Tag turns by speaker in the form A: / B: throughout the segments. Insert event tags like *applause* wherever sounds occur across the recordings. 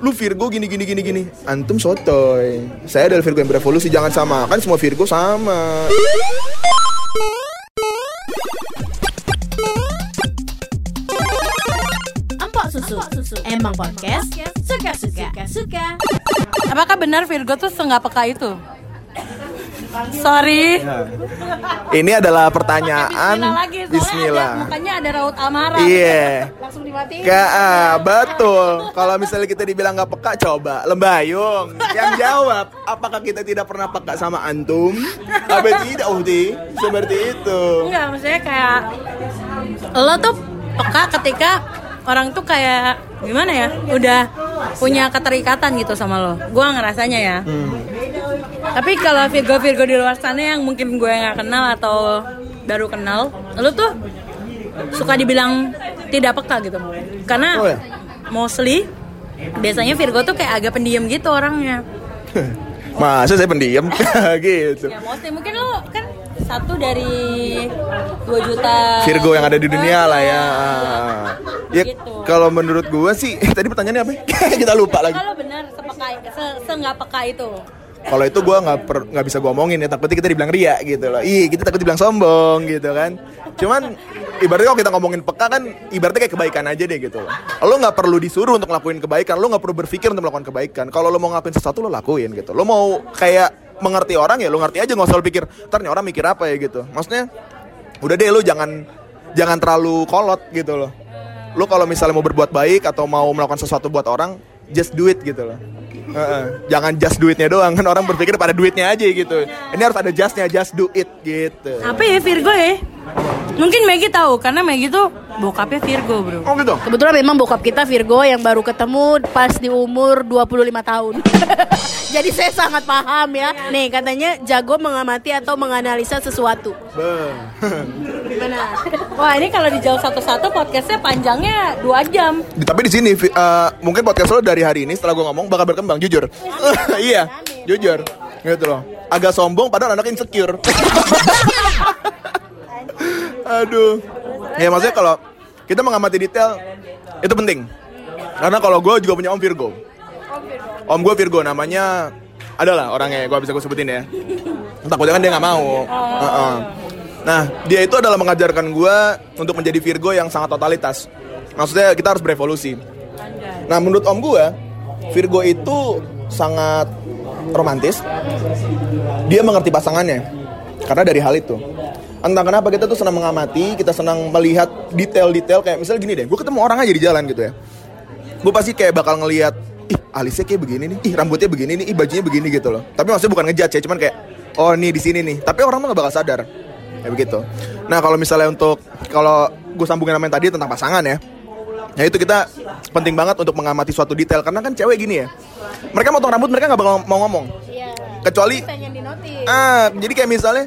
A: lu Virgo gini gini gini gini antum sotoy saya adalah Virgo yang berevolusi jangan sama kan semua Virgo sama
B: Empok susu. Emang podcast suka-suka. Suka.
C: Apakah benar Virgo tuh senggak peka itu? Sorry.
A: ini adalah pertanyaan
C: Bismillah lagi.
A: Bismillah
C: ada, mukanya ada raut amarah.
A: iya
C: Langsung dimatiin.
A: Gak, ah, betul. Kalau misalnya kita dibilang nggak peka, coba Lembayung yang jawab. Apakah kita tidak pernah peka sama antum? Apa tidak, Uhti? Seperti itu.
C: Enggak, maksudnya kayak lo tuh peka ketika orang tuh kayak gimana ya? Udah punya keterikatan gitu sama lo. Gua ngerasanya ya. Tapi kalau Virgo-Virgo di luar sana yang mungkin gue nggak kenal atau baru kenal, lo tuh suka dibilang tidak peka gitu. Karena
A: Oh ya?
C: mostly biasanya Virgo tuh kayak agak pendiam gitu orangnya. *laughs*
A: Masa saya pendiam *laughs* gitu.
C: Ya mostly mungkin lo kan satu dari 2 juta
A: Virgo yang ada di dunia lah ya. Ya
C: Gitu.
A: kalau menurut gua sih *laughs* tadi pertanyaannya apa? Kita lupa lagi.
C: Kalau benar sepeka se, se peka itu.
A: Kalau itu gua nggak nggak bisa gua omongin ya takutnya kita dibilang ria gitu loh. Ih kita takut dibilang sombong gitu kan. Cuman ibaratnya kalau kita ngomongin peka kan ibaratnya kayak kebaikan aja deh gitu loh. Lo nggak perlu disuruh untuk ngelakuin kebaikan, lo nggak perlu berpikir untuk melakukan kebaikan. Kalau lo mau ngelakuin sesuatu lo lakuin gitu. Lo mau kayak mengerti orang ya lo ngerti aja nggak usah lo pikir. Ntar orang mikir apa ya gitu. Maksudnya udah deh lo jangan jangan terlalu kolot gitu loh. Lo kalau misalnya mau berbuat baik atau mau melakukan sesuatu buat orang, just do it gitu loh. Heeh. jangan just duitnya doang kan orang berpikir pada duitnya aja gitu. Ini harus ada justnya just do it gitu.
C: Apa ya Virgo ya? Mungkin Maggie tahu karena Maggie tuh bokapnya Virgo, Bro.
A: Oh gitu.
B: Kebetulan memang bokap kita Virgo yang baru ketemu pas di umur 25 tahun. *laughs* Jadi saya sangat paham ya. Nih katanya jago mengamati atau menganalisa sesuatu. Gimana?
C: Wah, ini kalau dijawab satu-satu podcastnya panjangnya 2 jam.
A: Tapi di sini eh, mungkin podcast lo dari hari ini setelah gue ngomong bakal berkembang jujur. *laughs* iya, jujur. Gitu loh. Agak sombong padahal anak insecure. *laughs* Aduh. Ya maksudnya kalau kita mengamati detail itu penting. Karena kalau gue juga punya om Virgo. Om gue Virgo namanya adalah orangnya gue bisa gue sebutin ya. Takutnya kan dia nggak mau. Heeh. Nah dia itu adalah mengajarkan gue untuk menjadi Virgo yang sangat totalitas. Maksudnya kita harus berevolusi. Nah menurut om gue Virgo itu sangat romantis. Dia mengerti pasangannya karena dari hal itu. Entah kenapa kita tuh senang mengamati, kita senang melihat detail-detail kayak misalnya gini deh, gue ketemu orang aja di jalan gitu ya. Gue pasti kayak bakal ngelihat, ih alisnya kayak begini nih, ih rambutnya begini nih, ih bajunya begini gitu loh. Tapi maksudnya bukan ngejudge ya, cuman kayak, oh nih di sini nih. Tapi orang tuh gak bakal sadar, kayak begitu. Nah kalau misalnya untuk kalau gue sambungin sama yang tadi tentang pasangan ya, Ya itu kita penting banget untuk mengamati suatu detail karena kan cewek gini ya. Mereka motong rambut mereka nggak bakal mau ngomong.
B: Iya.
A: Kecuali ah jadi kayak misalnya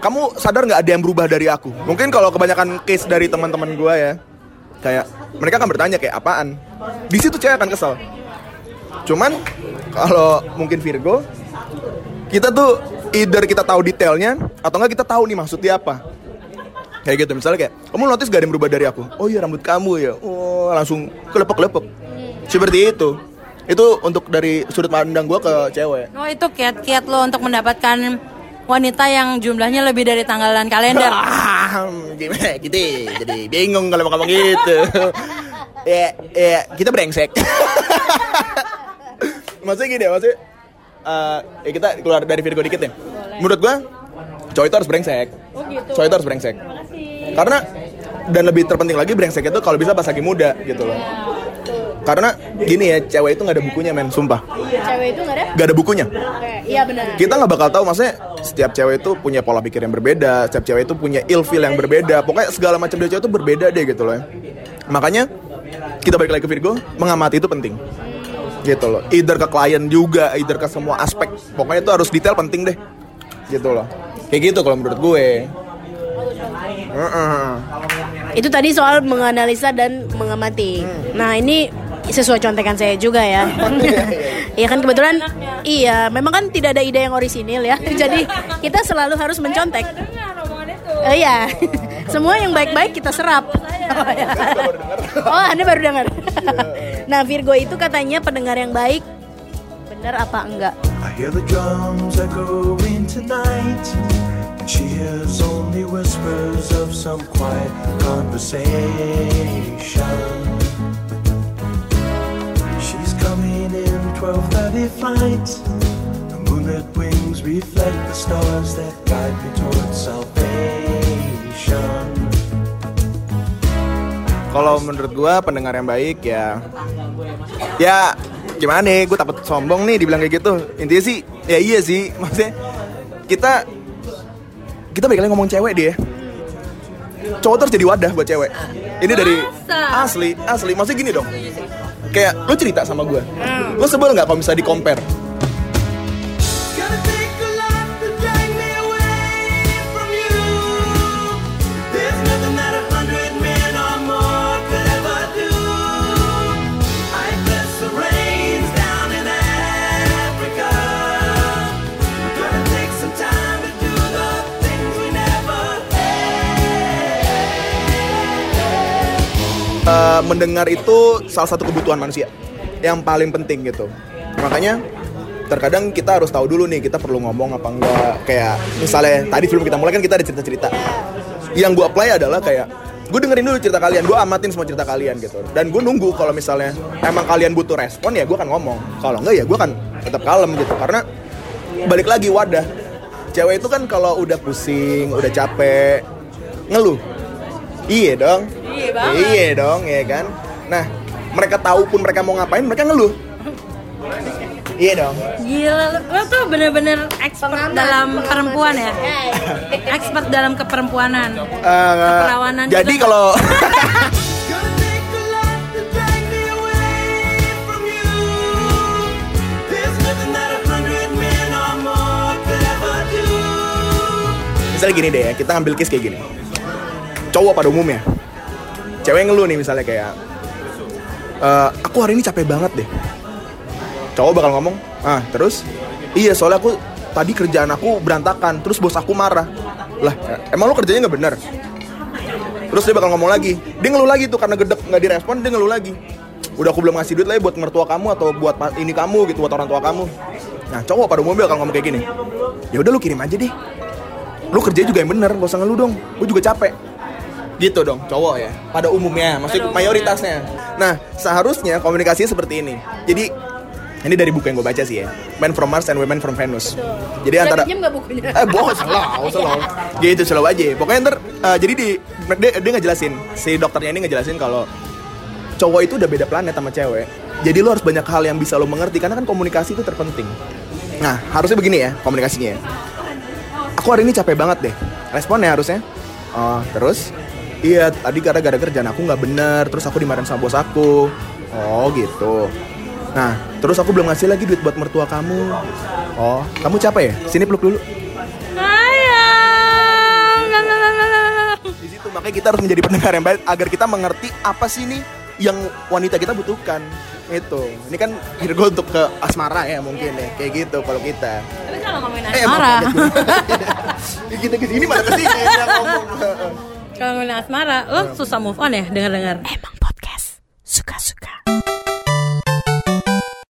A: kamu sadar nggak ada yang berubah dari aku? Mungkin kalau kebanyakan case dari teman-teman gua ya kayak mereka akan bertanya kayak apaan? Di situ cewek akan kesel. Cuman kalau mungkin Virgo kita tuh either kita tahu detailnya atau enggak kita tahu nih maksudnya apa kayak gitu misalnya kayak kamu notice gak ada yang berubah dari aku oh iya rambut kamu ya oh langsung kelepek-kelepek seperti itu itu untuk dari sudut pandang gue ke cewek
C: Oh, itu kiat-kiat lo untuk mendapatkan wanita yang jumlahnya lebih dari tanggalan kalender.
A: ah gimana *laughs* gitu jadi bingung kalau ngomong gitu. *laughs* Ya ya kita brengsek. *laughs* Maksudnya gini ya maksudnya eh, ya kita keluar dari Virgo dikit nih. Menurut gue cowok itu harus brengsek. Cowok itu harus brengsek. Karena dan lebih terpenting lagi brengsek itu kalau bisa pas lagi muda gitu loh. Karena gini ya cewek itu nggak ada bukunya men sumpah.
B: Cewek itu nggak ada?
A: nggak ada bukunya.
B: Iya benar.
A: kita nggak bakal tahu maksudnya setiap cewek itu punya pola pikir yang berbeda setiap cewek itu punya ilfil yang berbeda. Pokoknya segala macam dari cewek itu berbeda deh gitu loh ya. makanya kita balik lagi ke Virgo mengamati itu penting. Gitu loh. Either ke klien juga either ke semua aspek. Pokoknya itu harus detail penting deh. Gitu loh. Kayak gitu kalau menurut gue. Heeh.
B: Itu tadi soal menganalisa dan mengamati. Nah ini sesuai contekan saya juga ya. *laughs* Iya kan kebetulan iya memang kan tidak ada ide yang orisinil ya. Jadi kita selalu harus mencontek. Oh iya. *laughs* Semua yang baik-baik kita serap. Oh, ya. *laughs* oh Anda baru dengar. Nah Virgo itu katanya pendengar yang baik. Bener apa enggak?
D: I hear the drums echoing tonight. And she hears only whispers of some quiet conversation. 12:30 flight. The moonlit wings reflect the stars that guide me towards salvation.
A: Kalau menurut gua pendengar yang baik ya. Ya gimana nih? Gue takut sombong nih dibilang kayak gitu. Intinya sih ya iya sih. *laughs* Maksudnya kita kita balik lagi ngomong cewek dia. Cowok terus jadi wadah buat cewek. Ini dari
C: Masa?
A: asli asli. Maksudnya gini dong kayak lu cerita sama gue lu sebel nggak kalau misalnya di compare mendengar itu salah satu kebutuhan manusia yang paling penting gitu. Makanya terkadang kita harus tahu dulu nih kita perlu ngomong apa enggak. Kayak misalnya tadi sebelum kita mulai kan kita ada cerita-cerita. Yang gue apply adalah kayak gue dengerin dulu cerita kalian gue amatin semua cerita kalian gitu. Dan gue nunggu kalau misalnya emang kalian butuh respon ya gue akan ngomong. Kalau enggak ya gue akan tetap kalem gitu. Karena balik lagi wadah. Cewek itu kan kalau udah pusing udah capek ngeluh. Iya dong
C: banget.
A: iya dong ya kan? Nah mereka tahu pun mereka mau ngapain mereka ngeluh. Iya dong.
C: Gila, lo- tuh bener-bener expert dalam perempuan ya? Expert dalam keperempuanan.
A: Eh,
C: Keperawanan
A: jadi
C: juga.
A: kalau misalnya gini deh ya kita ngambil case kayak gini. Cowok pada umumnya cewek ngeluh nih misalnya kayak "Eh, aku hari ini capek banget deh. Cowok bakal ngomong ah terus? Iya soalnya aku tadi kerjaan aku berantakan terus bos aku marah. Lah emang lu kerjanya nggak bener? Terus dia bakal ngomong lagi dia ngeluh lagi tuh karena gedek nggak direspon dia ngeluh lagi. Udah aku belum ngasih duit lagi buat mertua kamu atau buat ini kamu gitu buat orang tua kamu. Nah cowok pada umumnya bakal ngomong kayak gini ya udah lu kirim aja deh. Lu kerja juga yang bener gak usah ngeluh dong. Gue juga capek gitu dong cowok ya pada umumnya maksudnya mayoritasnya. nah seharusnya komunikasinya seperti ini. Jadi ini dari buku yang gue baca sih ya Men from Mars and Women from Venus. Jadi
B: Udah
A: antara
B: bukunya?
A: eh bohong salah salah. Gitu selalu aja. Pokoknya ntar eh, jadi di dia, dia ngejelasin si dokternya ini ngejelasin kalau cowok itu udah beda planet sama cewek. Jadi lo harus banyak hal yang bisa lo mengerti karena kan komunikasi itu terpenting. Nah harusnya begini ya komunikasinya ya. Aku hari ini capek banget deh. Responnya harusnya oh terus iya tadi gara-gara kerjaan aku nggak bener terus aku dimarahin sama bos aku. Oh gitu. Nah terus aku belum ngasih lagi duit buat mertua kamu. Oh kamu capek ya? Sini peluk dulu.
C: Sayang.
A: di situ makanya kita harus menjadi pendengar yang baik agar kita mengerti apa sih nih yang wanita kita butuhkan. Itu ini kan Virgo untuk ke asmara ya mungkin ya. Kayak gitu kalau kita.
C: Tapi kalau ngomongin
A: eh
C: asmara,
A: maaf, *laughs* kaget. kita ke sini malah ke sini ngomong *laughs*
C: kalau ngomongin asmara, lo susah move on ya dengar-dengar.
B: Emang podcast suka-suka.